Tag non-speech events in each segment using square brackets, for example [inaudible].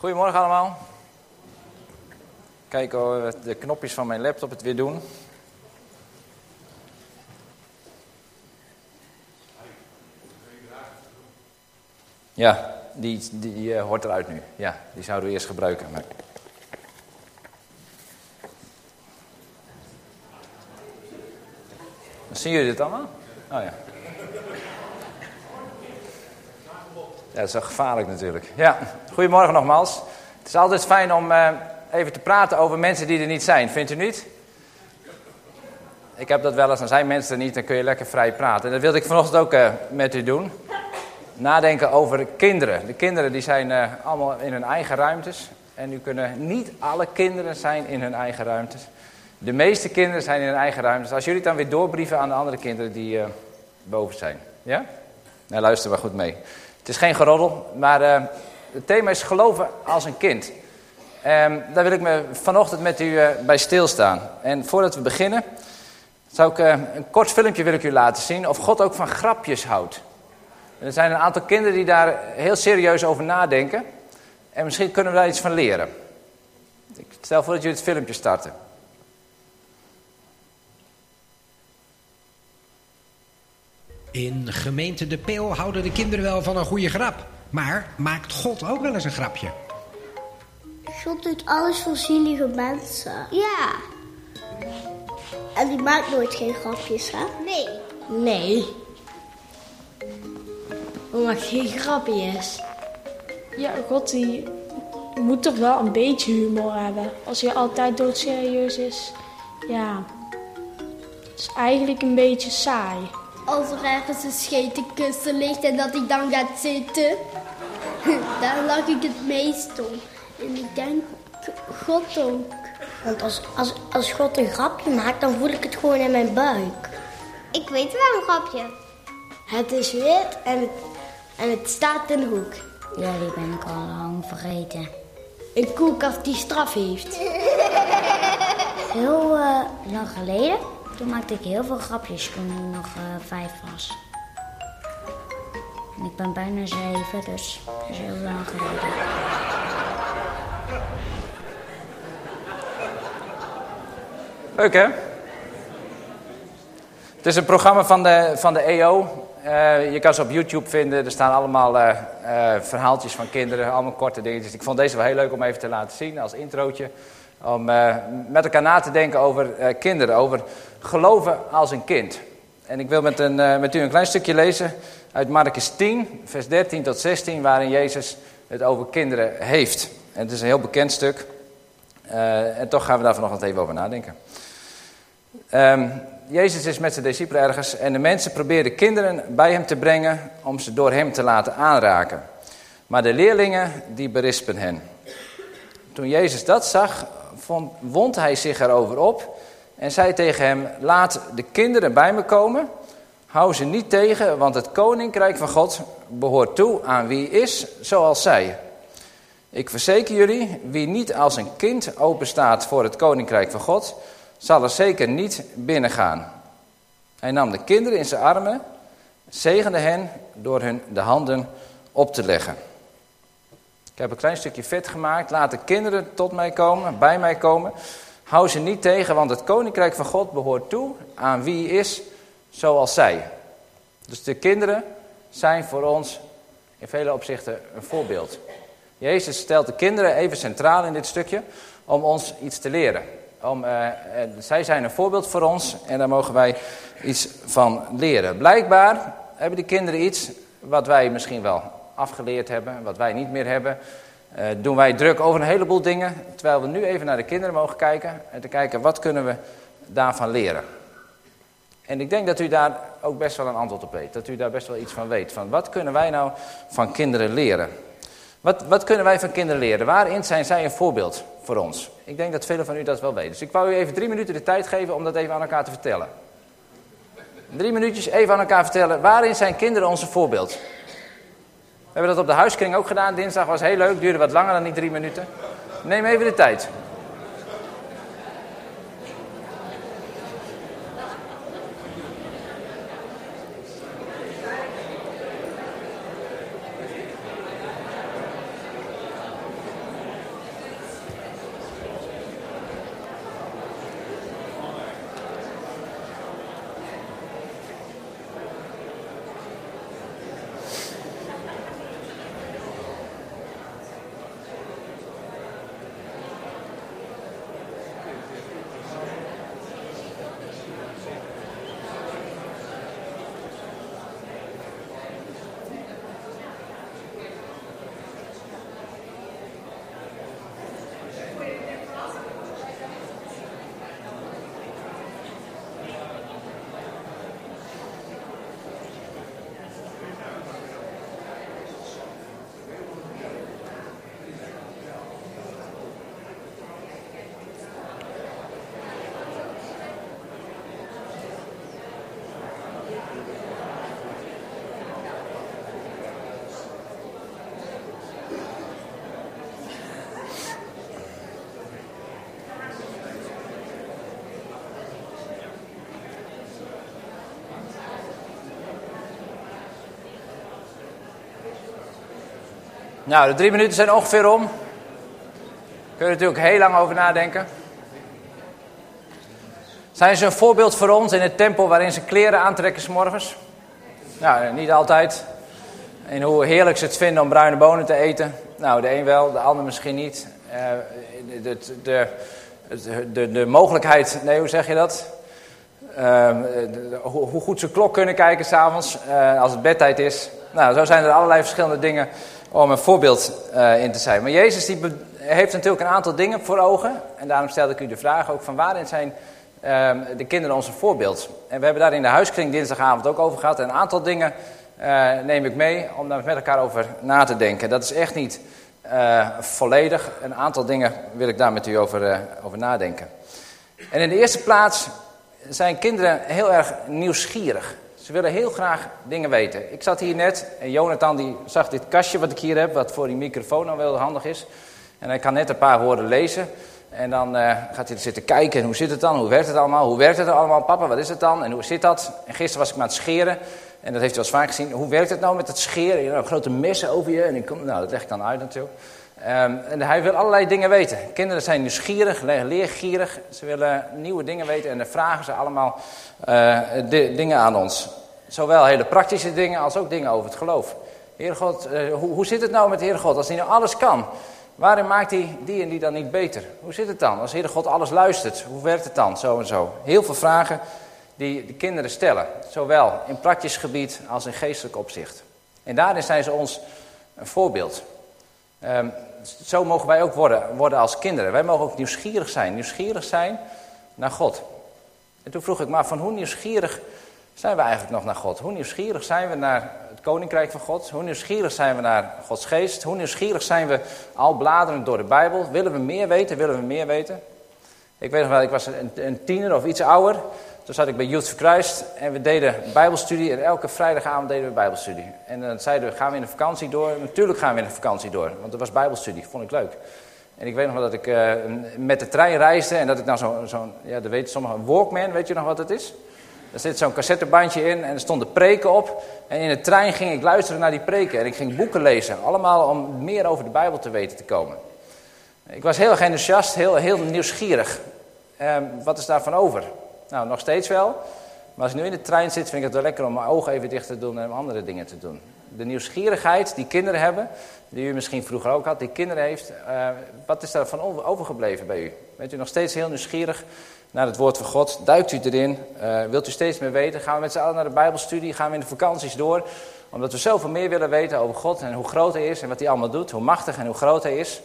Goedemorgen allemaal. Kijk de knopjes van mijn laptop het weer doen. Ja, die, die uh, hoort eruit nu. Ja, die zouden we eerst gebruiken. Maar... Zien jullie dit allemaal? Oh ja. Ja, dat is wel gevaarlijk natuurlijk. Ja, goedemorgen nogmaals. Het is altijd fijn om uh, even te praten over mensen die er niet zijn, vindt u niet? Ik heb dat wel eens, dan zijn mensen er niet, dan kun je lekker vrij praten. En dat wilde ik vanochtend ook uh, met u doen. Nadenken over de kinderen. De kinderen die zijn uh, allemaal in hun eigen ruimtes. En nu kunnen niet alle kinderen zijn in hun eigen ruimtes. De meeste kinderen zijn in hun eigen ruimtes. Als jullie het dan weer doorbrieven aan de andere kinderen die boven zijn. Ja? Nou, luister maar goed mee. Het is geen geroddel, maar het thema is geloven als een kind. Um, daar wil ik me vanochtend met u uh, bij stilstaan. En voordat we beginnen, zou ik uh, een kort filmpje wil ik u laten zien of God ook van grapjes houdt. En er zijn een aantal kinderen die daar heel serieus over nadenken. En misschien kunnen we daar iets van leren. Ik stel voor dat jullie het filmpje starten. In gemeente De Peel houden de kinderen wel van een goede grap. Maar maakt God ook wel eens een grapje? God doet alles voor zielige mensen. Ja. En die maakt nooit geen grapjes, hè? Nee. Nee. Hoe maakt geen grapjes? Ja, God die moet toch wel een beetje humor hebben. Als hij altijd doodserieus is, ja. Het is eigenlijk een beetje saai. Als er ergens een schete kussen ligt en dat ik dan ga zitten, [laughs] daar lach ik het meest om. En ik denk, God ook. Want als, als, als God een grapje maakt, dan voel ik het gewoon in mijn buik. Ik weet wel een grapje. Het is wit en het, en het staat in de hoek. Ja, die ben ik al lang vergeten. Een koelkast die straf heeft. Heel uh, lang geleden toen maakte ik heel veel grapjes toen ik nog uh, vijf was. En ik ben bijna zeven, dus dat is heel lang geleden. Leuk? Het is een programma van de, van de EO. Uh, je kan ze op YouTube vinden. Er staan allemaal uh, verhaaltjes van kinderen, allemaal korte dingetjes. Ik vond deze wel heel leuk om even te laten zien als introotje. Om met elkaar na te denken over kinderen, over geloven als een kind. En ik wil met, een, met u een klein stukje lezen uit Marcus 10, vers 13 tot 16, waarin Jezus het over kinderen heeft. En het is een heel bekend stuk. en toch gaan we daar vanochtend even over nadenken. Um, Jezus is met zijn discipelen ergens en de mensen probeerden kinderen bij hem te brengen om ze door hem te laten aanraken. Maar de leerlingen die berispen hen. Toen Jezus dat zag, vond, wond hij zich erover op en zei tegen hem, laat de kinderen bij me komen, hou ze niet tegen, want het koninkrijk van God behoort toe aan wie is zoals zij. Ik verzeker jullie, wie niet als een kind openstaat voor het koninkrijk van God, zal er zeker niet binnengaan. Hij nam de kinderen in zijn armen, zegende hen door hun de handen op te leggen. Heb een klein stukje vet gemaakt. Laat de kinderen tot mij komen, bij mij komen. Hou ze niet tegen, want het koninkrijk van God behoort toe aan wie is zoals zij. Dus de kinderen zijn voor ons in vele opzichten een voorbeeld. Jezus stelt de kinderen even centraal in dit stukje om ons iets te leren. Om, uh, zij zijn een voorbeeld voor ons en daar mogen wij iets van leren. Blijkbaar hebben die kinderen iets wat wij misschien wel afgeleerd hebben, wat wij niet meer hebben. Uh, doen wij druk over een heleboel dingen, terwijl we nu even naar de kinderen mogen kijken en te kijken wat kunnen we daarvan leren. En ik denk dat u daar ook best wel een antwoord op weet, dat u daar best wel iets van weet. Van wat kunnen wij nou van kinderen leren? Wat, wat kunnen wij van kinderen leren? Waarin zijn zij een voorbeeld voor ons? Ik denk dat velen van u dat wel weten. Dus ik wou u even drie minuten de tijd geven om dat even aan elkaar te vertellen. Drie minuutjes even aan elkaar vertellen. Waarin zijn kinderen onze voorbeeld? We hebben dat op de huiskring ook gedaan. Dinsdag was heel leuk. Duurde wat langer dan die drie minuten. Neem even de tijd. Nou, de drie minuten zijn ongeveer om. Kun je natuurlijk heel lang over nadenken. Zijn ze een voorbeeld voor ons in het tempo waarin ze kleren aantrekken s morgens? Nou, niet altijd. En hoe heerlijk ze het vinden om bruine bonen te eten. Nou, de een wel, de ander misschien niet. Uh, de, de, de, de, mogelijkheid, nee, hoe zeg je dat? Uh, hoe goed ze klok kunnen kijken s'avonds uh, als het bedtijd is. Nou, zo zijn er allerlei verschillende dingen om een voorbeeld uh, in te zijn. Maar Jezus die heeft natuurlijk een aantal dingen voor ogen. En daarom stelde ik u de vraag ook van waarin zijn uh, de kinderen onze voorbeeld. En we hebben daar in de huiskring dinsdagavond ook over gehad. En een aantal dingen uh, neem ik mee om daar met elkaar over na te denken. Dat is echt niet uh, volledig. Een aantal dingen wil ik daar met u over, over nadenken. En in de eerste plaats zijn kinderen heel erg nieuwsgierig. Ze willen heel graag dingen weten. Ik zat hier net en Jonathan die zag dit kastje wat ik hier heb, wat voor die microfoon dan wel handig is. En hij kan net een paar woorden lezen. En dan uh, gaat hij zitten kijken. En hoe zit het dan? Hoe werkt het allemaal? Hoe werkt het allemaal? Papa, wat is het dan? En hoe zit dat? En gisteren was ik maar aan het scheren. En dat heeft hij wel eens vaak gezien. Hoe werkt het nou met het scheren? Je hebt grote messen over je. En ik kom, nou, dat leg ik dan uit natuurlijk. Um, en hij wil allerlei dingen weten. Kinderen zijn nieuwsgierig, leergierig. Ze willen nieuwe dingen weten. En dan vragen ze allemaal uh, dingen aan ons. Zowel hele praktische dingen als ook dingen over het geloof. Heer God, uh, hoe, hoe zit het nou met Heer God? Als hij nou alles kan, waarom maakt hij die en die dan niet beter? Hoe zit het dan? Als Heer God alles luistert, hoe werkt het dan? Zo en zo. Heel veel vragen die de kinderen stellen. Zowel in praktisch gebied als in geestelijk opzicht. En daarin zijn ze ons een voorbeeld. Um, zo mogen wij ook worden, worden als kinderen. Wij mogen ook nieuwsgierig zijn. Nieuwsgierig zijn naar God. En toen vroeg ik maar van hoe nieuwsgierig zijn we eigenlijk nog naar God? Hoe nieuwsgierig zijn we naar het koninkrijk van God? Hoe nieuwsgierig zijn we naar Gods geest? Hoe nieuwsgierig zijn we al bladerend door de Bijbel? Willen we meer weten? Willen we meer weten? Ik weet nog wel, ik was een, een tiener of iets ouder. Toen zat ik bij Youth for en we deden bijbelstudie. En elke vrijdagavond deden we bijbelstudie. En dan zeiden we, gaan we in de vakantie door? Natuurlijk gaan we in de vakantie door, want het was bijbelstudie. Vond ik leuk. En ik weet nog wel dat ik uh, met de trein reisde en dat ik nou zo'n, zo ja, dat weet sommigen, Walkman, weet je nog wat het is? Daar zit zo'n cassettebandje in en er stonden preken op. En in de trein ging ik luisteren naar die preken en ik ging boeken lezen. Allemaal om meer over de Bijbel te weten te komen. Ik was heel erg enthousiast, heel, heel nieuwsgierig. Uh, wat is daarvan over? Nou, nog steeds wel. Maar als ik nu in de trein zit, vind ik het wel lekker om mijn ogen even dicht te doen en andere dingen te doen. De nieuwsgierigheid die kinderen hebben, die u misschien vroeger ook had, die kinderen heeft, uh, wat is daarvan overgebleven bij u? Bent u nog steeds heel nieuwsgierig naar het woord van God? Duikt u erin? Uh, wilt u steeds meer weten? Gaan we met z'n allen naar de Bijbelstudie? Gaan we in de vakanties door? Omdat we zoveel meer willen weten over God en hoe groot hij is en wat hij allemaal doet, hoe machtig en hoe groot hij is.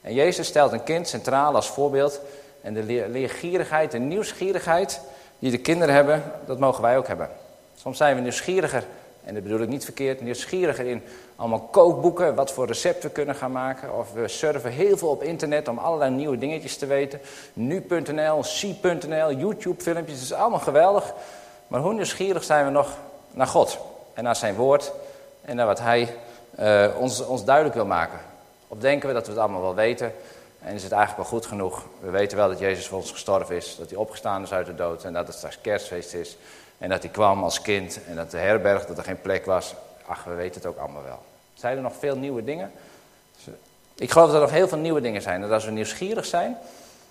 En Jezus stelt een kind centraal als voorbeeld. En de leergierigheid, de nieuwsgierigheid die de kinderen hebben, dat mogen wij ook hebben. Soms zijn we nieuwsgieriger, en dat bedoel ik niet verkeerd, nieuwsgieriger in allemaal kookboeken, wat voor recepten we kunnen gaan maken. Of we surfen heel veel op internet om allerlei nieuwe dingetjes te weten. Nu.nl, C.nl, YouTube filmpjes, dat is allemaal geweldig. Maar hoe nieuwsgierig zijn we nog naar God en naar zijn woord en naar wat hij uh, ons, ons duidelijk wil maken. Of denken we dat we het allemaal wel weten en is het eigenlijk wel goed genoeg? We weten wel dat Jezus voor ons gestorven is, dat hij opgestaan is uit de dood en dat het straks kerstfeest is. En dat hij kwam als kind en dat de herberg, dat er geen plek was. Ach, we weten het ook allemaal wel. Zijn er nog veel nieuwe dingen? Ik geloof dat er nog heel veel nieuwe dingen zijn. Dat als we nieuwsgierig zijn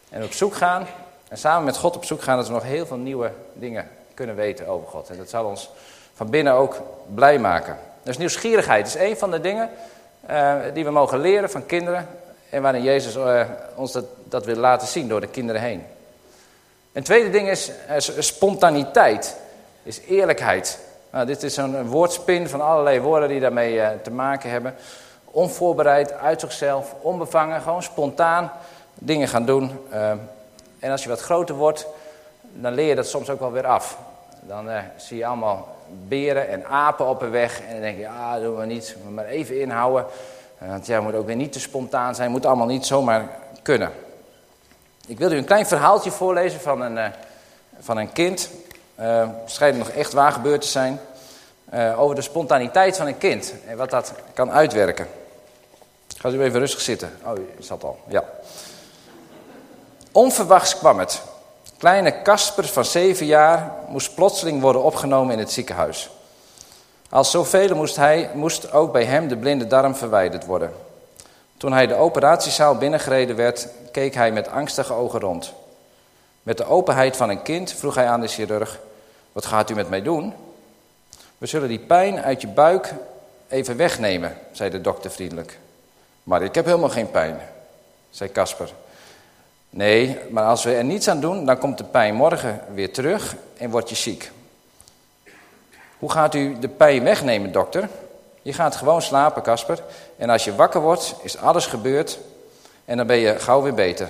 en op zoek gaan en samen met God op zoek gaan, dat we nog heel veel nieuwe dingen kunnen weten over God. En dat zal ons van binnen ook blij maken. Dus nieuwsgierigheid is een van de dingen uh, die we mogen leren van kinderen. En waarin Jezus uh, ons dat, dat wil laten zien door de kinderen heen. Een tweede ding is uh, spontaniteit, is eerlijkheid. Nou, dit is een woordspin van allerlei woorden die daarmee uh, te maken hebben. Onvoorbereid, uit zichzelf, onbevangen, gewoon spontaan dingen gaan doen. en als je wat groter wordt, dan leer je dat soms ook wel weer af. Dan zie je allemaal beren en apen op een weg. En dan denk je, ah, doen we niet, maar even inhouden. Want jij moet ook weer niet te spontaan zijn, moet allemaal niet zomaar kunnen. Ik wil u een klein verhaaltje voorlezen van een, uh, van een kind. Uh, schijnt nog echt waar gebeurd te zijn. Over de spontaniteit van een kind en wat dat kan uitwerken. Gaat u even rustig zitten. Oh, je zat al. Ja. Onverwachts kwam het. Kleine Kasper van zeven jaar moest plotseling worden opgenomen in het ziekenhuis. Als zoveel moest, hij, moest ook bij hem de blinde darm verwijderd worden. Toen hij de operatiezaal binnengereden werd, keek hij met angstige ogen rond. Met de openheid van een kind vroeg hij aan de chirurg: Wat gaat u met mij doen? We zullen die pijn uit je buik even wegnemen, zei de dokter vriendelijk. Maar ik heb helemaal geen pijn, zei Casper. Nee, maar als we er niets aan doen, dan komt de pijn morgen weer terug en word je ziek. Hoe gaat u de pijn wegnemen, dokter? Je gaat gewoon slapen, Casper. En als je wakker wordt, is alles gebeurd en dan ben je gauw weer beter.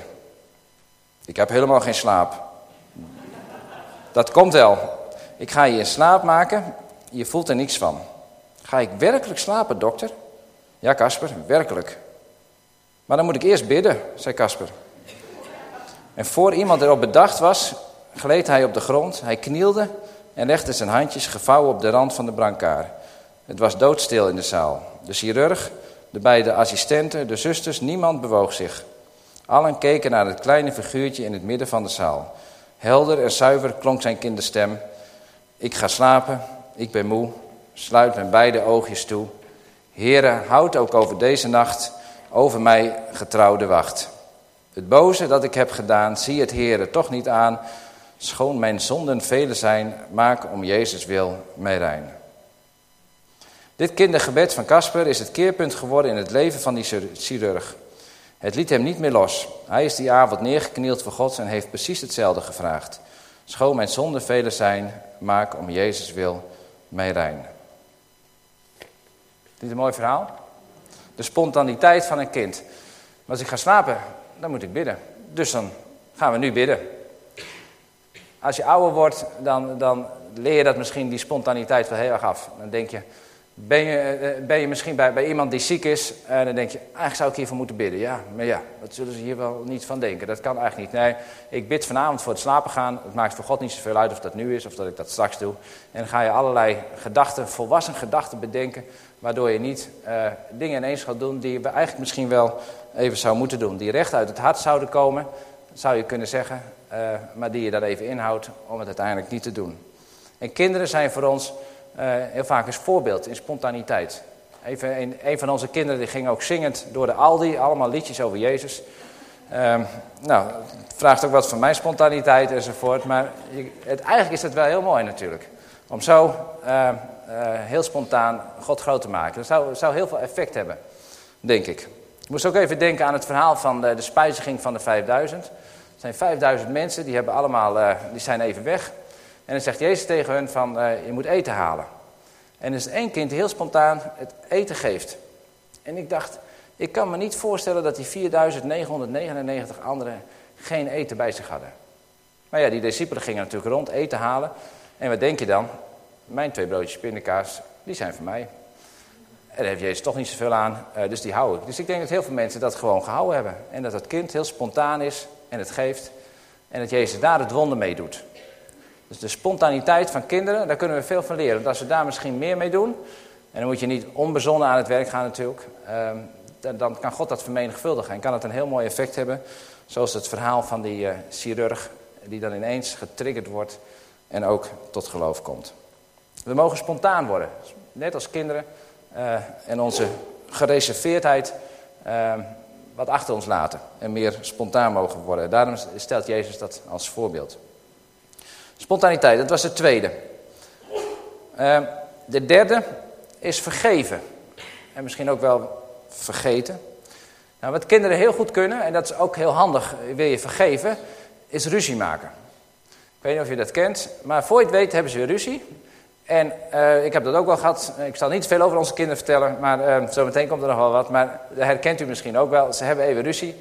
Ik heb helemaal geen slaap. Dat komt wel. Ik ga je in slaap maken, je voelt er niks van. Ga ik werkelijk slapen, dokter? Ja, Casper, werkelijk. Maar dan moet ik eerst bidden, zei Casper. En voor iemand erop bedacht was, gleed hij op de grond. Hij knielde en legde zijn handjes gevouwen op de rand van de brancard. Het was doodstil in de zaal. De chirurg, de beide assistenten, de zusters, niemand bewoog zich. Allen keken naar het kleine figuurtje in het midden van de zaal. Helder en zuiver klonk zijn kinderstem. Ik ga slapen, ik ben moe, sluit mijn beide oogjes toe. Heere, houd ook over deze nacht over mij getrouwde wacht. Het boze dat ik heb gedaan, zie het Heere toch niet aan. Schoon mijn zonden vele zijn, maak om Jezus wil mij rein. Dit kindergebed van Casper is het keerpunt geworden in het leven van die chirurg. Het liet hem niet meer los. Hij is die avond neergeknield voor God en heeft precies hetzelfde gevraagd. Schoon mijn zonden vele zijn, maak om Jezus wil mij rein. Dit is een mooi verhaal. De spontaniteit van een kind. als ik ga slapen, dan moet ik bidden. Dus dan gaan we nu bidden. Als je ouder wordt, dan, dan leer je dat misschien, die spontaniteit wel heel erg af. Dan denk je, ben je, eh, ben je misschien bij, bij iemand die ziek is en dan denk je, eigenlijk zou ik hiervoor moeten bidden. Ja, maar ja, dat zullen ze hier wel niet van denken. Dat kan eigenlijk niet. Nee, ik bid vanavond voor het slapen gaan. Het maakt voor God niet zoveel uit of dat nu is of dat ik dat straks doe. En dan ga je allerlei gedachten, volwassen gedachten bedenken, waardoor je niet dingen ineens gaat doen die je eigenlijk misschien wel even zou moeten doen. Die recht uit het hart zouden komen, zou je kunnen zeggen, uh, maar die je dan even inhoudt om het uiteindelijk niet te doen. En kinderen zijn voor ons uh, heel vaak als voorbeeld in spontaniteit. Even een, een, van onze kinderen die ging ook zingend door de Aldi, allemaal liedjes over Jezus. Uh, nou, het vraagt ook wat van mijn spontaniteit enzovoort, maar het, eigenlijk is het wel heel mooi natuurlijk. Om zo uh, heel spontaan God groot te maken. Dat zou, zou heel veel effect hebben, denk ik. Ik moest ook even denken aan het verhaal van de, de spijziging van de 5000. Zijn 5000 mensen, die, hebben allemaal, die zijn even weg. En dan zegt Jezus tegen hen van, uh, je moet eten halen. En er is één kind die heel spontaan het eten geeft. En ik dacht, ik kan me niet voorstellen dat die 4999 anderen geen eten bij zich hadden. Maar ja, die discipelen gingen natuurlijk rond eten halen. En wat denk je dan? Mijn twee broodjes pindakaas, die zijn voor mij. En daar heeft Jezus toch niet zoveel aan, uh, dus die hou ik. Dus ik denk dat heel veel mensen dat gewoon gehouden hebben. En dat het kind heel spontaan is en het geeft. En dat Jezus daar het wonder mee doet. Dus de spontaniteit van kinderen, daar kunnen we veel van leren. Want als we daar misschien meer mee doen, en dan moet je niet onbezonnen aan het werk gaan natuurlijk, ehm, dan, kan God dat vermenigvuldigen. En kan het een heel mooi effect hebben, zoals het verhaal van die uh, chirurg, die dan ineens getriggerd wordt en ook tot geloof komt. We mogen spontaan worden, net als kinderen, uh, en onze gereserveerdheid uh, wat achter ons laten en meer spontaan mogen worden. Daarom stelt Jezus dat als voorbeeld. Spontaniteit, dat was het tweede. Uh, de derde is vergeven. En misschien ook wel vergeten. Nou, wat kinderen heel goed kunnen, en dat is ook heel handig, wil je vergeven, is ruzie maken. Ik weet niet of je dat kent, maar voor je het weet hebben ze weer ruzie. En uh, ik heb dat ook wel gehad. Ik zal niet veel over onze kinderen vertellen, maar uh, zometeen komt er nog wel wat. Maar dat herkent u misschien ook wel. Ze hebben even ruzie.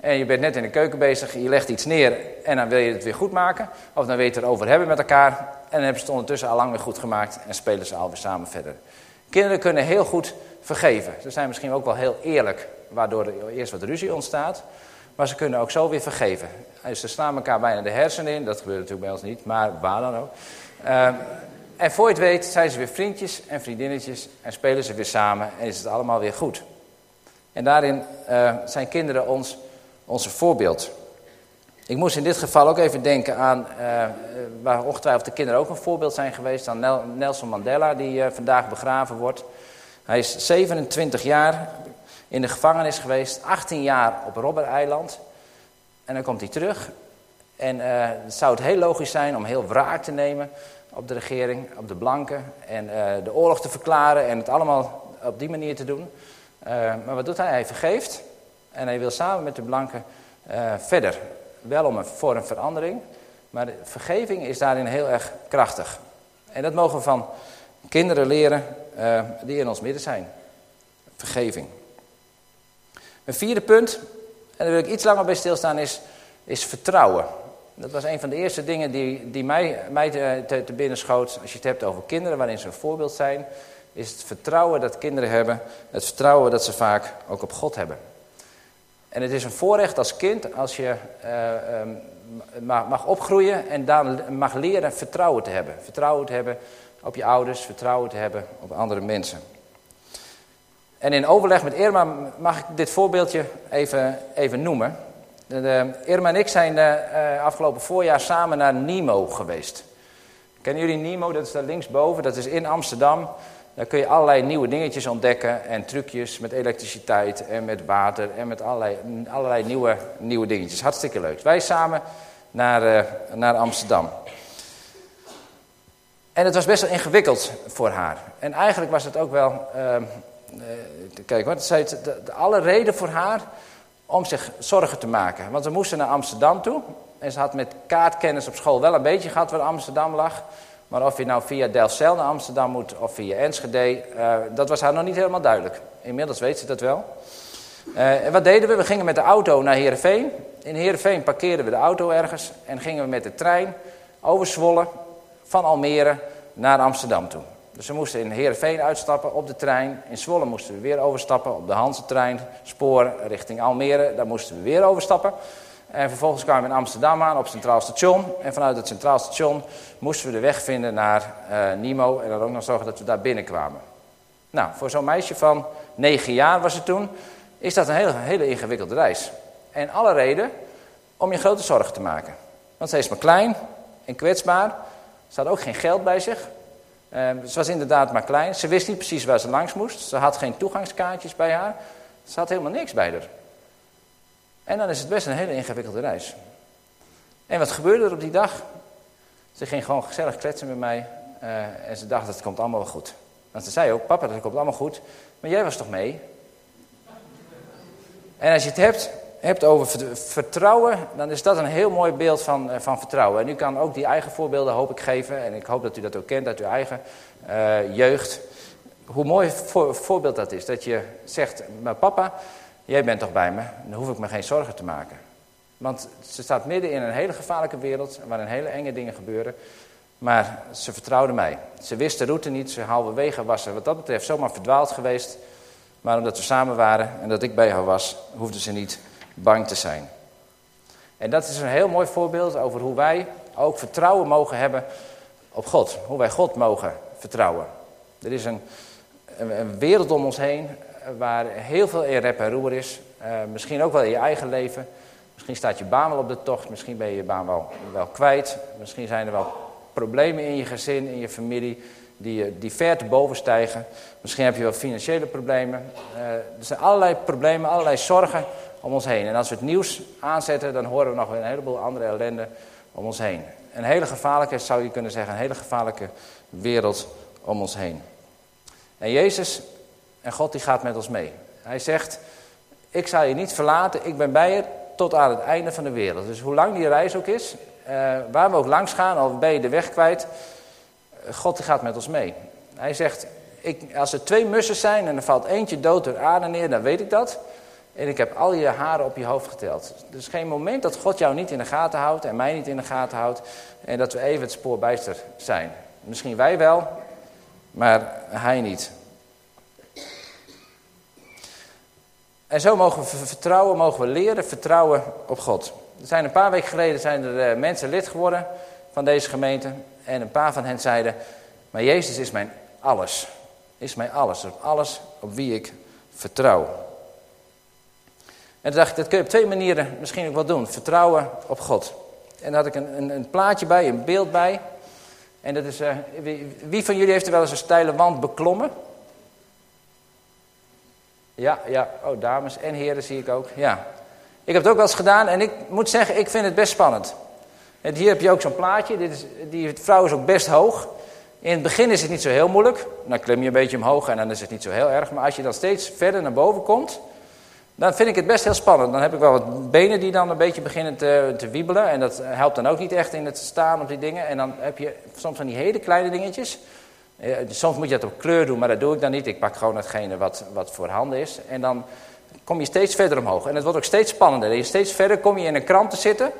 En je bent net in de keuken bezig, je legt iets neer en dan wil je het weer goed maken. Of dan wil je het erover hebben met elkaar. En dan hebben ze het ondertussen al lang weer goed gemaakt en spelen ze alweer samen verder. Kinderen kunnen heel goed vergeven. Ze zijn misschien ook wel heel eerlijk, waardoor er eerst wat ruzie ontstaat. Maar ze kunnen ook zo weer vergeven. Dus ze slaan elkaar bijna de hersenen in. Dat gebeurt natuurlijk bij ons niet, maar waar dan ook. Uh, en voor je het weet zijn ze weer vriendjes en vriendinnetjes en spelen ze weer samen en is het allemaal weer goed. En daarin uh, zijn kinderen ons onze voorbeeld. Ik moest in dit geval ook even denken aan, uh, waar ongetwijfeld de kinderen ook een voorbeeld zijn geweest, aan Nelson Mandela, die vandaag begraven wordt. Hij is 27 jaar in de gevangenis geweest, 18 jaar op Robben-eiland. En dan komt hij terug. En het zou het heel logisch zijn om heel wraak te nemen op de regering, op de blanken. En de oorlog te verklaren en het allemaal op die manier te doen. maar wat doet hij? Hij vergeeft. En hij wil samen met de blanken verder wel om een, voor een verandering. Maar vergeving is daarin heel erg krachtig. En dat mogen we van kinderen leren die in ons midden zijn. Vergeving. Een vierde punt, en daar wil ik iets langer bij stilstaan, is, is vertrouwen. Dat was een van de eerste dingen die, die mij, mij te, te, binnen schoot. Als je het hebt over kinderen waarin ze een voorbeeld zijn. Is het vertrouwen dat kinderen hebben. Het vertrouwen dat ze vaak ook op God hebben. En het is een voorrecht als kind als je uh, um, mag opgroeien en dan mag leren vertrouwen te hebben. Vertrouwen te hebben op je ouders, vertrouwen te hebben op andere mensen. En in overleg met Irma mag ik dit voorbeeldje even, even noemen. De, Irma en ik zijn uh, afgelopen voorjaar samen naar Nemo geweest. Kennen jullie Nemo? Dat is daar linksboven, dat is in Amsterdam. Daar kun je allerlei nieuwe dingetjes ontdekken en trucjes met elektriciteit en met water en met allerlei, allerlei nieuwe, nieuwe dingetjes. Hartstikke leuk. Wij samen naar, naar Amsterdam. En het was best wel ingewikkeld voor haar. En eigenlijk was het ook wel, uh, kijk wat, zei het, de, alle reden voor haar om zich zorgen te maken. Want we moesten naar Amsterdam toe. En ze had met kaartkennis op school wel een beetje gehad waar Amsterdam lag. Maar of je nou via Delfzijl naar Amsterdam moet of via Enschede, uh, dat was haar nog niet helemaal duidelijk. Inmiddels weet ze dat wel. Uh, en wat deden we? We gingen met de auto naar Heerenveen. In Heerenveen parkeerden we de auto ergens en gingen we met de trein over Zwolle van Almere naar Amsterdam toe. Dus we moesten in Heerenveen uitstappen op de trein. In Zwolle moesten we weer overstappen op de Hanse-trein, spoor richting Almere. Daar moesten we weer overstappen. En vervolgens kwamen we in Amsterdam aan op Centraal Station. En vanuit het Centraal Station moesten we de weg vinden naar uh, Nimo. En dan ook nog zorgen dat we daar binnenkwamen. Nou, voor zo'n meisje van 9 jaar was het toen, is dat een hele, hele ingewikkelde reis. En alle reden om je grote zorgen te maken. Want ze is maar klein en kwetsbaar. Ze had ook geen geld bij zich. Uh, ze was inderdaad maar klein. Ze wist niet precies waar ze langs moest. Ze had geen toegangskaartjes bij haar. Ze had helemaal niks bij haar. En dan is het best een hele ingewikkelde reis. En wat gebeurde er op die dag? Ze ging gewoon gezellig kletsen met mij. Uh, en ze dacht, het komt allemaal wel goed. Want ze zei ook, papa, dat komt allemaal goed. Maar jij was toch mee? En als je het hebt, hebt over vertrouwen, dan is dat een heel mooi beeld van, uh, van vertrouwen. En u kan ook die eigen voorbeelden, hoop ik, geven. En ik hoop dat u dat ook kent uit uw eigen uh, jeugd. Hoe mooi voor, voorbeeld dat is. Dat je zegt, maar papa, jij bent toch bij me, dan hoef ik me geen zorgen te maken. Want ze staat midden in een hele gevaarlijke wereld, waarin hele enge dingen gebeuren. Maar ze vertrouwde mij. Ze wist de route niet, ze halverwege was ze wat dat betreft zomaar verdwaald geweest. Maar omdat we samen waren en dat ik bij haar was, hoefde ze niet bang te zijn. En dat is een heel mooi voorbeeld over hoe wij ook vertrouwen mogen hebben op God. Hoe wij God mogen vertrouwen. Er is een, een, wereld om ons heen waar heel veel in rep en roer is. Uh, misschien ook wel in je eigen leven. Misschien staat je baan wel op de tocht. Misschien ben je je baan wel, wel kwijt. Misschien zijn er wel problemen in je gezin, in je familie. Die, die ver te boven stijgen. Misschien heb je wel financiële problemen. Uh, er zijn allerlei problemen, allerlei zorgen om ons heen. En als we het nieuws aanzetten, dan horen we nog een heleboel andere ellende om ons heen. Een hele gevaarlijke, zou je kunnen zeggen, een hele gevaarlijke wereld om ons heen. En Jezus en God die gaat met ons mee. Hij zegt, ik zal je niet verlaten, ik ben bij je tot aan het einde van de wereld. Dus hoe lang die reis ook is, uh, waar we ook langs gaan, al ben je de weg kwijt, God die gaat met ons mee. Hij zegt, ik, als er twee mussen zijn en er valt eentje dood door aarde neer, dan weet ik dat. En ik heb al je haren op je hoofd geteld. Dus geen moment dat God jou niet in de gaten houdt en mij niet in de gaten houdt. En dat we even het spoor bijster zijn. Misschien wij wel, maar hij niet. En zo mogen we vertrouwen, mogen we leren vertrouwen op God. Er zijn een paar weken geleden zijn er uh, mensen lid geworden van deze gemeente. En een paar van hen zeiden, maar Jezus is mijn alles. Is mijn alles, alles op wie ik vertrouw. En dacht ik, dat kun je op twee manieren misschien ook wel doen. Vertrouwen op God. En daar had ik een, een, een plaatje bij, een beeld bij. En dat is, wie, wie, van jullie heeft er wel eens een steile wand beklommen? Ja, ja, oh dames en heren zie ik ook, ja. Ik heb het ook wel eens gedaan en ik moet zeggen, ik vind het best spannend. En hier heb je ook zo'n plaatje, Dit is, die vrouw is ook best hoog. In het begin is het niet zo heel moeilijk, dan klim je een beetje omhoog en dan is het niet zo heel erg. Maar als je dan steeds verder naar boven komt, dan vind ik het best heel spannend. Dan heb ik wel wat benen die dan een beetje beginnen te, te wiebelen. En dat helpt dan ook niet echt in het staan op die dingen. En dan heb je soms van die hele kleine dingetjes. Soms moet je dat op kleur doen, maar dat doe ik dan niet. Ik pak gewoon hetgene wat, wat voor handen is. En dan kom je steeds verder omhoog. En het wordt ook steeds spannender. En steeds verder kom je in een krant te zitten.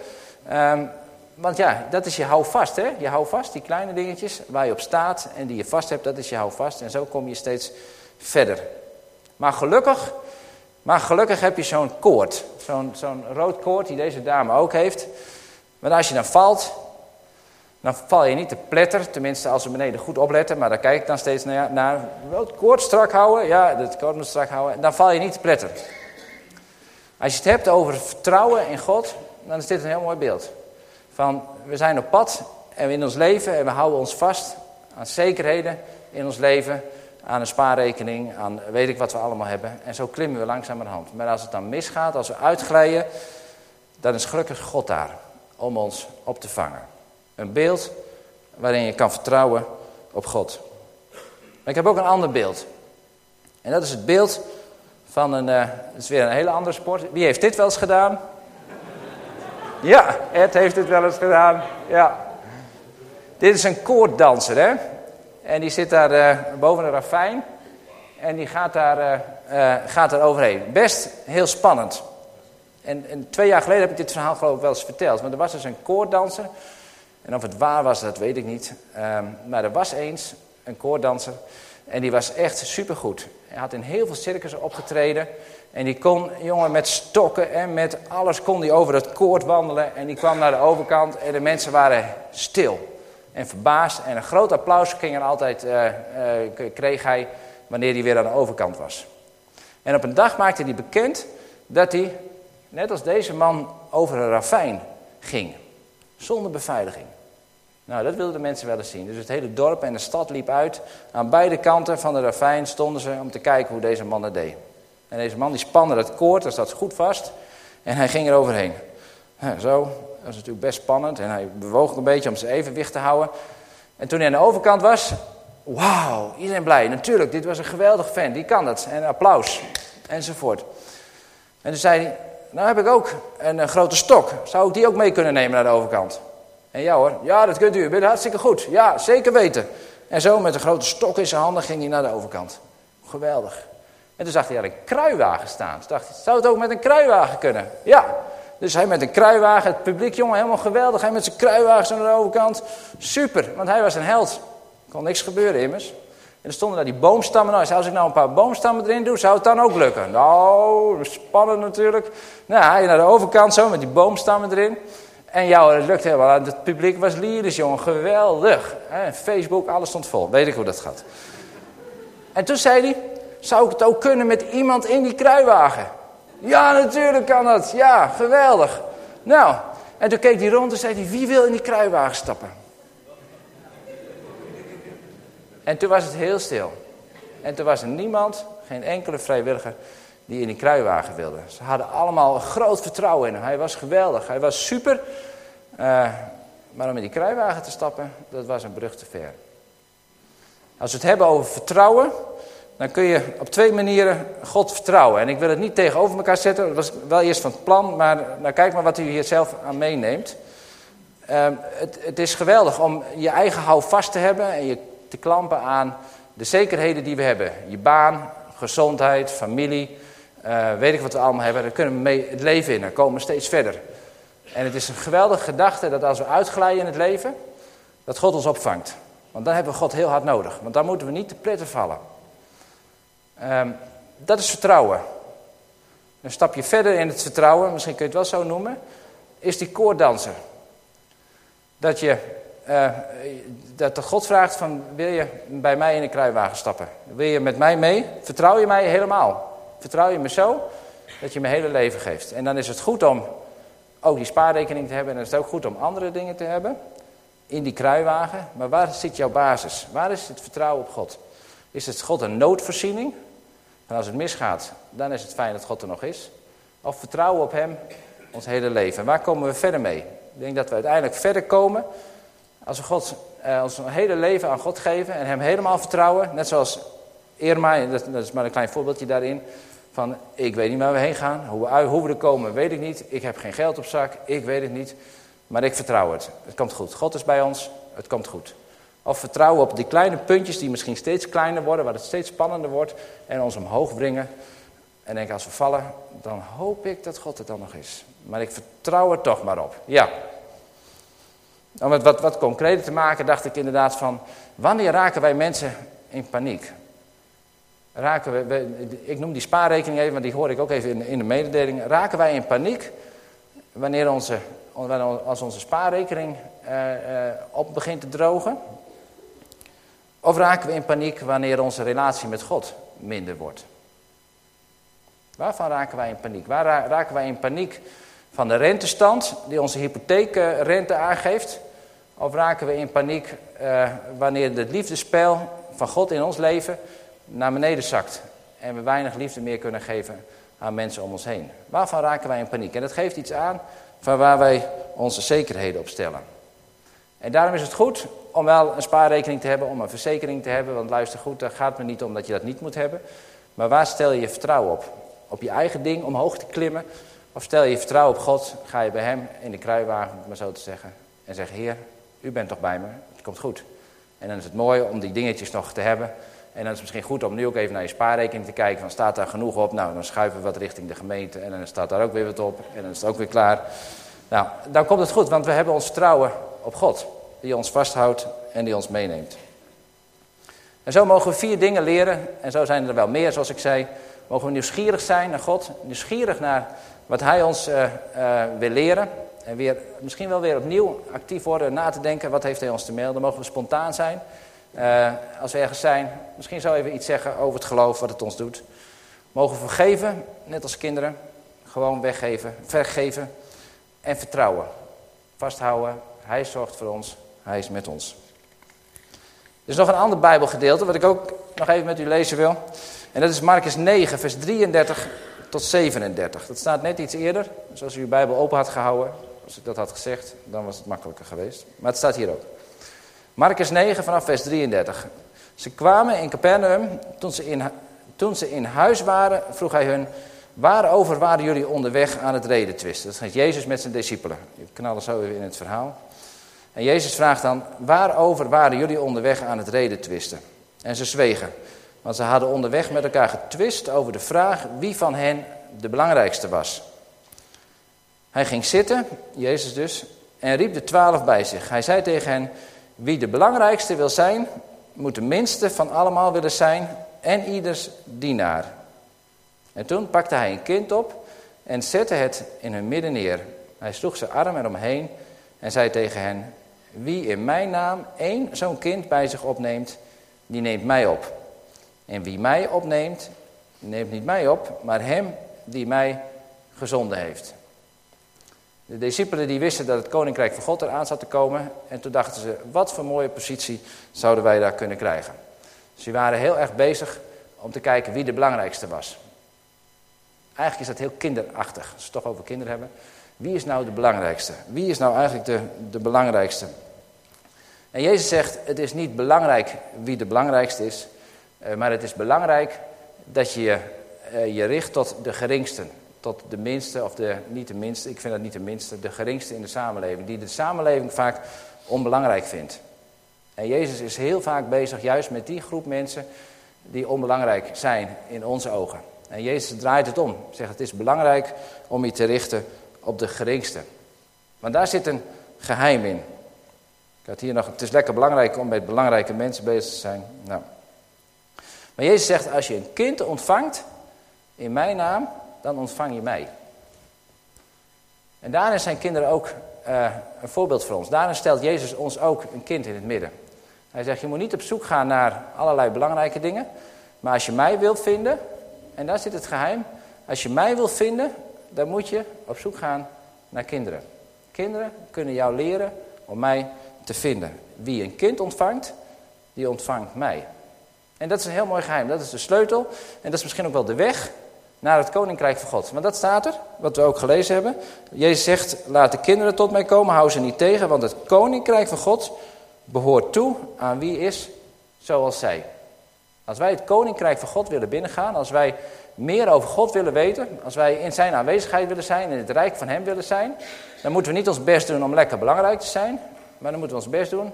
Um, want ja, dat is je houvast. Hè? Je houvast, die kleine dingetjes waar je op staat en die je vast hebt, dat is je houvast. En zo kom je steeds verder. Maar gelukkig maar gelukkig heb je zo'n koord. Zo'n rood koord die deze dame ook heeft. Maar als je dan valt, dan val je niet te pletter. Tenminste, als we beneden goed opletten. Maar daar kijk ik dan steeds naar. naar rood koord strak houden. Ja, het koord moet strak houden. Dan val je niet te pletter. Als je het hebt over vertrouwen in God, dan is dit een heel mooi beeld. Van, we zijn op pad en in ons leven en we houden ons vast aan zekerheden in ons leven aan een spaarrekening, aan weet ik wat we allemaal hebben. En zo klimmen we langzamerhand. Maar als het dan misgaat, als we uitglijden, dan is gelukkig God daar om ons op te vangen. Een beeld waarin je kan vertrouwen op God. Maar ik heb ook een ander beeld. En dat is het beeld van een, uh, het is weer een hele andere sport. Wie heeft dit wel eens gedaan? Ja, Ed heeft dit wel eens gedaan. Ja. Dit is een koorddanser, hè? En die zit daar uh, boven een ravijn. En die gaat daar, uh, uh, gaat daar overheen. Best heel spannend. En, twee jaar geleden heb ik dit verhaal geloof ik wel eens verteld. Maar er was dus een koorddanser. En of het waar was, dat weet ik niet. Um, maar er was eens een koorddanser. En die was echt supergoed. Hij had in heel veel circussen opgetreden. En die kon, jongen, met stokken en met alles kon hij over het koord wandelen. En die kwam naar de overkant en de mensen waren stil en verbaasd. En een groot applaus ging er altijd, uh, uh, kreeg hij wanneer hij weer aan de overkant was. En op een dag maakte hij bekend dat hij, net als deze man, over een ravijn ging. Zonder beveiliging. Nou, dat wilden de mensen wel eens zien. Dus het hele dorp en de stad liep uit. Aan beide kanten van de ravijn stonden ze om te kijken hoe deze man het deed. En deze man die spande het koord, dat zat goed vast. En hij ging er overheen. Zo, dat is natuurlijk best spannend. En hij bewoog een beetje om zijn evenwicht te houden. En toen hij aan de overkant was, wauw, iedereen blij. Natuurlijk, dit was een geweldig fan, die kan dat. En applaus, enzovoort. En toen zei hij, nou heb ik ook een, een, grote stok. Zou ik die ook mee kunnen nemen naar de overkant? En ja hoor, ja dat kunt u, bent hartstikke goed. Ja, zeker weten. En zo met een grote stok in zijn handen ging hij naar de overkant. Geweldig. En toen zag hij een kruiwagen staan. Dacht hij, zou het ook met een kruiwagen kunnen? Ja, dus hij met een kruiwagen, het publiek, jongen, helemaal geweldig. Hij met zijn kruiwagen aan de overkant. Super, want hij was een held. Kon niks gebeuren immers. En er stonden daar die boomstammen. Nou, als ik nou een paar boomstammen erin doe, zou het dan ook lukken? Nou, spannend natuurlijk. Nou, hij naar de overkant zo met die boomstammen erin. En jou, het lukt helemaal. Het publiek was lyrisch, jongen. Geweldig. Facebook, alles stond vol. Weet ik hoe dat gaat. En toen zei hij, zou ik het ook kunnen met iemand in die kruiwagen? Ja, natuurlijk kan dat. Ja, geweldig. Nou, en toen keek hij rond en zei hij, wie wil in die kruiwagen stappen? En toen was het heel stil. En toen was er niemand, geen enkele vrijwilliger, die in die kruiwagen wilde. Ze hadden allemaal groot vertrouwen in hem. Hij was geweldig, hij was super. Uh, maar om in die kruiwagen te stappen, dat was een brug te ver. Als we het hebben over vertrouwen, dan kun je op twee manieren God vertrouwen. En ik wil het niet tegenover elkaar zetten, dat was wel eerst van het plan, maar nou, kijk maar wat u hier zelf aan meeneemt. Uh, het, het, is geweldig om je eigen houvast te hebben en je te klampen aan de zekerheden die we hebben. Je baan, gezondheid, familie, uh, weet ik wat we allemaal hebben. Daar kunnen we mee het leven in, daar komen we steeds verder. En het is een geweldige gedachte dat als we uitglijden in het leven, dat God ons opvangt. Want dan hebben we God heel hard nodig, want dan moeten we niet te pletten vallen. Um, dat is vertrouwen. Een stapje verder in het vertrouwen, misschien kun je het wel zo noemen, is die koorddanser. Dat je uh, dat de God vraagt van wil je bij mij in de kruiwagen stappen? Wil je met mij mee? Vertrouw je mij helemaal? Vertrouw je me zo? dat je mijn hele leven geeft. En dan is het goed om ook die spaarrekening te hebben. En dan is het ook goed om andere dingen te hebben. In die kruiwagen. Maar waar zit jouw basis? Waar is het vertrouwen op God? Is het God een noodvoorziening? En als het misgaat, dan is het fijn dat God er nog is. Of vertrouwen op Hem ons hele leven. En waar komen we verder mee? Ik denk dat we uiteindelijk verder komen als we God, eh, ons hele leven aan God geven en Hem helemaal vertrouwen. Net zoals Irma, dat, dat is maar een klein voorbeeldje daarin. Van, ik weet niet waar we heen gaan. Hoe we, hoe we er komen, weet ik niet. Ik heb geen geld op zak. Ik weet het niet. Maar ik vertrouw het. Het komt goed. God is bij ons. Het komt goed. Of vertrouwen op die kleine puntjes die misschien steeds kleiner worden. Waar het steeds spannender wordt. En ons omhoog brengen. En denk als we vallen, dan hoop ik dat God het dan nog is. Maar ik vertrouw er toch maar op. Ja. Om het wat, wat concreter te maken, dacht ik inderdaad van... Wanneer raken wij mensen in paniek? raken we, ik noem die spaarrekening even, want die hoor ik ook even in, in de mededeling. Raken wij in paniek wanneer onze, als onze spaarrekening eh, eh, op begint te drogen? Of raken we in paniek wanneer onze relatie met God minder wordt? Waarvan raken wij in paniek? Waar raken wij in paniek van de rentestand die onze hypotheekrente aangeeft? Of raken we in paniek uh, wanneer het liefdespel van God in ons leven naar beneden zakt en we weinig liefde meer kunnen geven aan mensen om ons heen. Waarvan raken wij in paniek? En dat geeft iets aan van waar wij onze zekerheden op stellen. En daarom is het goed om wel een spaarrekening te hebben, om een verzekering te hebben. Want luister goed, daar gaat me niet om dat je dat niet moet hebben. Maar waar stel je je vertrouwen op? Op je eigen ding omhoog te klimmen? Of stel je je vertrouwen op God, ga je bij hem in de kruiwagen, om het maar zo te zeggen. En zeg, Heer, u bent toch bij me, het komt goed. En dan is het mooi om die dingetjes nog te hebben en dan is het misschien goed om nu ook even naar je spaarrekening te kijken. Van staat daar genoeg op? Nou, dan schuiven we wat richting de gemeente. En dan staat daar ook weer wat op. En dan is het ook weer klaar. Nou, dan komt het goed, want we hebben ons vertrouwen op God. Die ons vasthoudt en die ons meeneemt. En zo mogen we vier dingen leren. En zo zijn er wel meer, zoals ik zei. Mogen we nieuwsgierig zijn naar God. Nieuwsgierig naar wat Hij ons uh, uh, wil leren. En weer, misschien wel weer opnieuw actief worden, na te denken. Wat heeft Hij ons te melden? Mogen we spontaan zijn. Uh, als we ergens zijn, misschien zou even iets zeggen over het geloof, wat het ons doet. Mogen we vergeven, net als kinderen. Gewoon weggeven, vergeven en vertrouwen. Vasthouden, hij zorgt voor ons, hij is met ons. Er is nog een ander bijbelgedeelte wat ik ook nog even met u lezen wil. En dat is Marcus 9, vers 33 tot 37. Dat staat net iets eerder. Dus als u uw bijbel open had gehouden, als ik dat had gezegd, dan was het makkelijker geweest. Maar het staat hier ook. Marcus 9 vanaf vers 33. Ze kwamen in Capernaum. Toen ze in, toen ze in huis waren, vroeg hij hun... Waarover waren jullie onderweg aan het reden twisten? Dat gaat Jezus met zijn discipelen. Ik knallen zo even in het verhaal. En Jezus vraagt dan, waarover waren jullie onderweg aan het reden twisten? En ze zwegen, want ze hadden onderweg met elkaar getwist over de vraag wie van hen de belangrijkste was. Hij ging zitten, Jezus dus, en riep de twaalf bij zich. Hij zei tegen hen, wie de belangrijkste wil zijn, moet de minste van allemaal willen zijn en ieders dienaar. En toen pakte hij een kind op en zette het in hun midden neer. Hij sloeg zijn arm eromheen en zei tegen hen, wie in mijn naam één zo'n kind bij zich opneemt, die neemt mij op. En wie mij opneemt, neemt niet mij op, maar hem die mij gezonden heeft. De discipelen die wisten dat het koninkrijk van God eraan zat te komen. En toen dachten ze, wat voor mooie positie zouden wij daar kunnen krijgen. Dus die waren heel erg bezig om te kijken wie de belangrijkste was. Eigenlijk is dat heel kinderachtig, als we het toch over kinderen hebben. Wie is nou de belangrijkste? Wie is nou eigenlijk de, de belangrijkste? En Jezus zegt, het is niet belangrijk wie de belangrijkste is. Eh, maar het is belangrijk dat je eh, je richt tot de geringsten tot de minste, of de, niet de minste, ik vind dat niet de minste, de geringste in de samenleving, die de samenleving vaak onbelangrijk vindt. En Jezus is heel vaak bezig juist met die groep mensen die onbelangrijk zijn in onze ogen. En Jezus draait het om. Zegt het is belangrijk om je te richten op de geringste. Want daar zit een geheim in. Ik had hier nog, het is lekker belangrijk om met belangrijke mensen bezig te zijn. Nou. Maar Jezus zegt, als je een kind ontvangt in mijn naam, dan ontvang je mij. En daarin zijn kinderen ook uh, een voorbeeld voor ons. Daarin stelt Jezus ons ook een kind in het midden. Hij zegt, je moet niet op zoek gaan naar allerlei belangrijke dingen. Maar als je mij wilt vinden, en daar zit het geheim, Als je mij wil vinden, dan moet je op zoek gaan naar kinderen. Kinderen kunnen jou leren om mij te vinden. Wie een kind ontvangt, die ontvangt mij. En dat is een heel mooi geheim. Dat is de sleutel. En dat is misschien ook wel de weg naar het koninkrijk van God. Maar dat staat er, wat we ook gelezen hebben. Jezus zegt, laat de kinderen tot mij komen, hou ze niet tegen. Want het koninkrijk van God behoort toe aan wie is zoals zij. Als wij het koninkrijk van God willen binnengaan, als wij meer over God willen weten, als wij in zijn aanwezigheid willen zijn, in het rijk van hem willen zijn, dan moeten we niet ons best doen om lekker belangrijk te zijn, maar dan moeten we ons best doen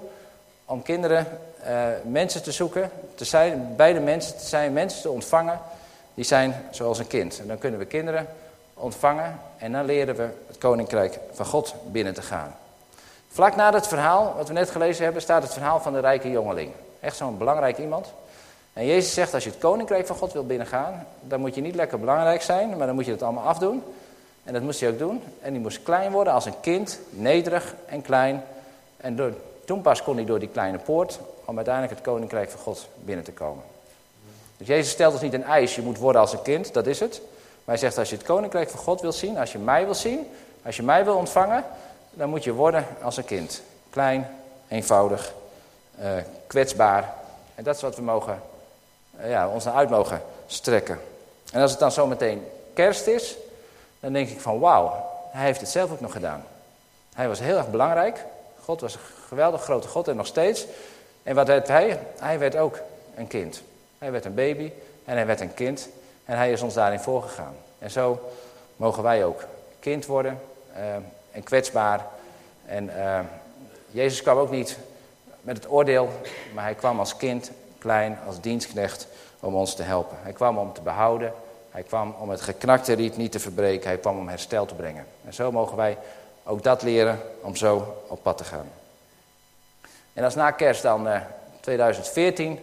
om kinderen, uh, mensen te zoeken, te zijn, bij de mensen te zijn, mensen te ontvangen, die zijn zoals een kind. En dan kunnen we kinderen ontvangen en dan leren we het koninkrijk van God binnen te gaan. Vlak na het verhaal, wat we net gelezen hebben, staat het verhaal van de rijke jongeling. Echt zo'n belangrijk iemand. En Jezus zegt, als je het koninkrijk van God wil binnengaan, dan moet je niet lekker belangrijk zijn, maar dan moet je het allemaal afdoen. En dat moest hij ook doen. En die moest klein worden als een kind, nederig en klein. En toen pas kon hij door die kleine poort om uiteindelijk het koninkrijk van God binnen te komen. Dus Jezus stelt ons niet een eis, je moet worden als een kind, dat is het. Maar hij zegt, als je het koninkrijk van God wil zien, als je mij wil zien, als je mij wil ontvangen, dan moet je worden als een kind. Klein, eenvoudig, uh, kwetsbaar. En dat is wat we mogen, uh, ja, ons naar uit mogen strekken. En als het dan zometeen kerst is, dan denk ik van wauw, hij heeft het zelf ook nog gedaan. Hij was heel erg belangrijk. God was een geweldig grote God en nog steeds. En wat werd hij? Hij werd ook een kind. Hij werd een baby en hij werd een kind. En hij is ons daarin voorgegaan. En zo mogen wij ook kind worden uh, en kwetsbaar. En uh, Jezus kwam ook niet met het oordeel, maar hij kwam als kind, klein, als dienstknecht om ons te helpen. Hij kwam om te behouden. Hij kwam om het geknakte riet niet te verbreken. Hij kwam om herstel te brengen. En zo mogen wij ook dat leren om zo op pad te gaan. En als na kerst dan uh, 2014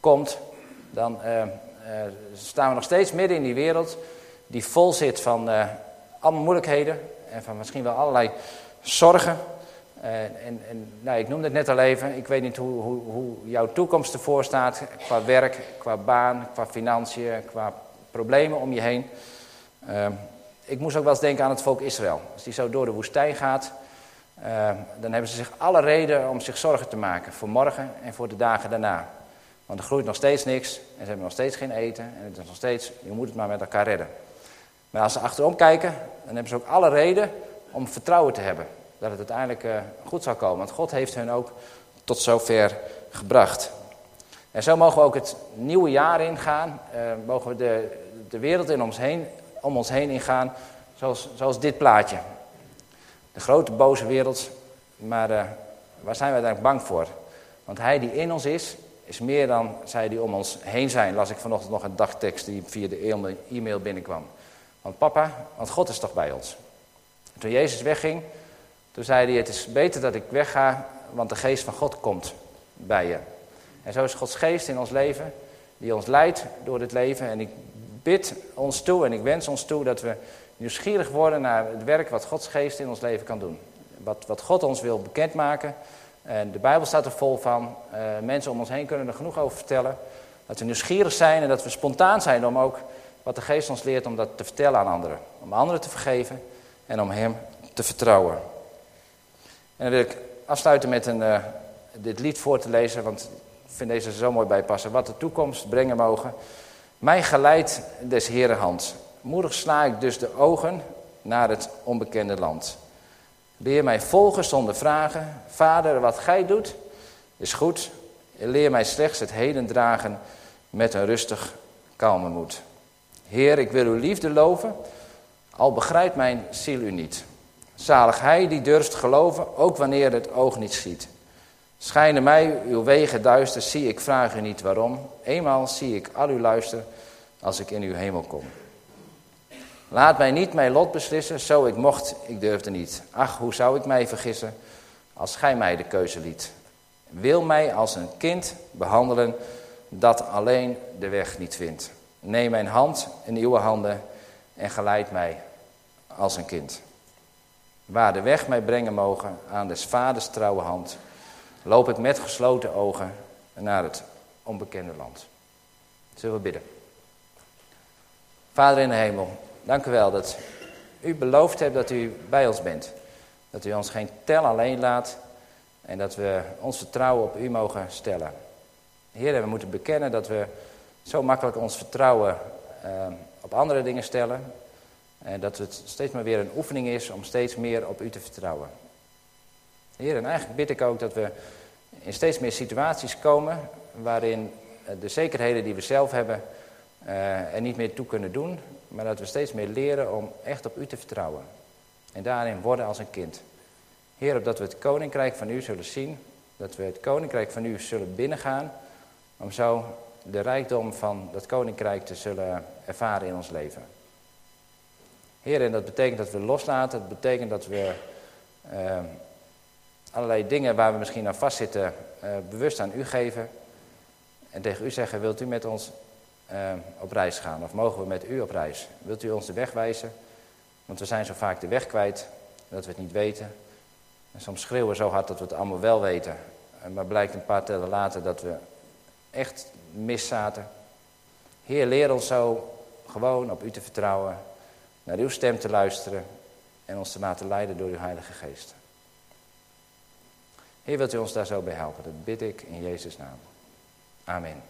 komt, dan uh, uh, staan we nog steeds midden in die wereld die vol zit van allemaal moeilijkheden en van misschien wel allerlei zorgen. en, en nou, ik noemde het net al even, ik weet niet hoe, hoe, hoe jouw toekomst ervoor staat qua werk, qua baan, qua financiën, qua problemen om je heen. Ik moest ook wel eens denken aan het volk Israël. Als die zo door de woestijn gaat, uh, dan hebben ze zich alle reden om zich zorgen te maken voor morgen en voor de dagen daarna. Want er groeit nog steeds niks en ze hebben nog steeds geen eten en het is nog steeds, je moet het maar met elkaar redden. Maar als ze achterom kijken, dan hebben ze ook alle reden om vertrouwen te hebben. Dat het uiteindelijk uh, goed zal komen. Want God heeft hen ook tot zover gebracht. En zo mogen we ook het nieuwe jaar ingaan. Uh, mogen we de, de wereld in ons heen, om ons heen ingaan. Zoals, zoals dit plaatje. De grote boze wereld. Maar uh, waar zijn wij eigenlijk bang voor? Want hij die in ons is, is meer dan zij die om ons heen zijn. Las ik vanochtend nog een dagtekst die via de e-mail binnenkwam. Want papa, want God is toch bij ons. Toen Jezus wegging, toen zei hij, het is beter dat ik wegga, want de geest van God komt bij je. En zo is Gods geest in ons leven, die ons leidt door dit leven. En ik bid ons toe en ik wens ons toe dat we nieuwsgierig worden naar het werk wat Gods geest in ons leven kan doen. Wat, wat God ons wil bekendmaken. En de Bijbel staat er vol van. Uh, mensen om ons heen kunnen er genoeg over vertellen. Dat we nieuwsgierig zijn en dat we spontaan zijn om ook wat de geest ons leert om dat te vertellen aan anderen. Om anderen te vergeven en om hem te vertrouwen. En dan wil ik afsluiten met een, uh, dit lied voor te lezen, want ik vind deze zo mooi bijpassen. Wat de toekomst brengen mogen. Mij geleidt des Heeren hand. Moedig sla ik dus de ogen naar het onbekende land. Leer mij volgen zonder vragen. Vader, wat gij doet, is goed. Leer mij slechts het heden dragen met een rustig, kalme moed. Heer, ik wil uw liefde loven, al begrijpt mijn ziel u niet. Zalig hij die durft geloven, ook wanneer het oog niet ziet. Schijnen mij uw wegen duister, zie ik vraag u niet waarom. Eenmaal zie ik al uw luister als ik in uw hemel kom. Laat mij niet mijn lot beslissen, zo ik mocht, ik durfde niet. Ach, hoe zou ik mij vergissen als gij mij de keuze liet. Wil mij als een kind behandelen dat alleen de weg niet vindt. Neem mijn hand in uw handen en geleid mij als een kind. Waar de weg mij brengen mogen aan des vaders trouwe hand, loop ik met gesloten ogen naar het onbekende land. Zullen we bidden. Vader in de hemel, dank u wel dat u beloofd hebt dat u bij ons bent. Dat u ons geen tel alleen laat en dat we ons vertrouwen op u mogen stellen. Heer, we moeten bekennen dat we zo makkelijk ons vertrouwen uh, op andere dingen stellen. En dat het steeds maar weer een oefening is om steeds meer op u te vertrouwen. Heer, en eigenlijk bid ik ook dat we in steeds meer situaties komen waarin de zekerheden die we zelf hebben uh, er niet meer toe kunnen doen, maar dat we steeds meer leren om echt op u te vertrouwen. En daarin worden als een kind. Heer, opdat we het koninkrijk van u zullen zien, dat we het koninkrijk van u zullen binnengaan, om zo de rijkdom van dat koninkrijk te zullen ervaren in ons leven. Heer, en dat betekent dat we loslaten, dat betekent dat we uh, allerlei dingen waar we misschien aan vastzitten, uh, bewust aan u geven. En tegen u zeggen, wilt u met ons uh, op reis gaan? Of mogen we met u op reis? Wilt u ons de weg wijzen? Want we zijn zo vaak de weg kwijt, dat we het niet weten. En soms schreeuwen we zo hard dat we het allemaal wel weten. Maar blijkt een paar tellen later dat we echt mis zaten. Heer, leer ons zo gewoon op u te vertrouwen, naar uw stem te luisteren en ons te laten leiden door uw Heilige Geest. Heer, wilt u ons daar zo bij helpen? Dat bid ik in Jezus' naam. Amen.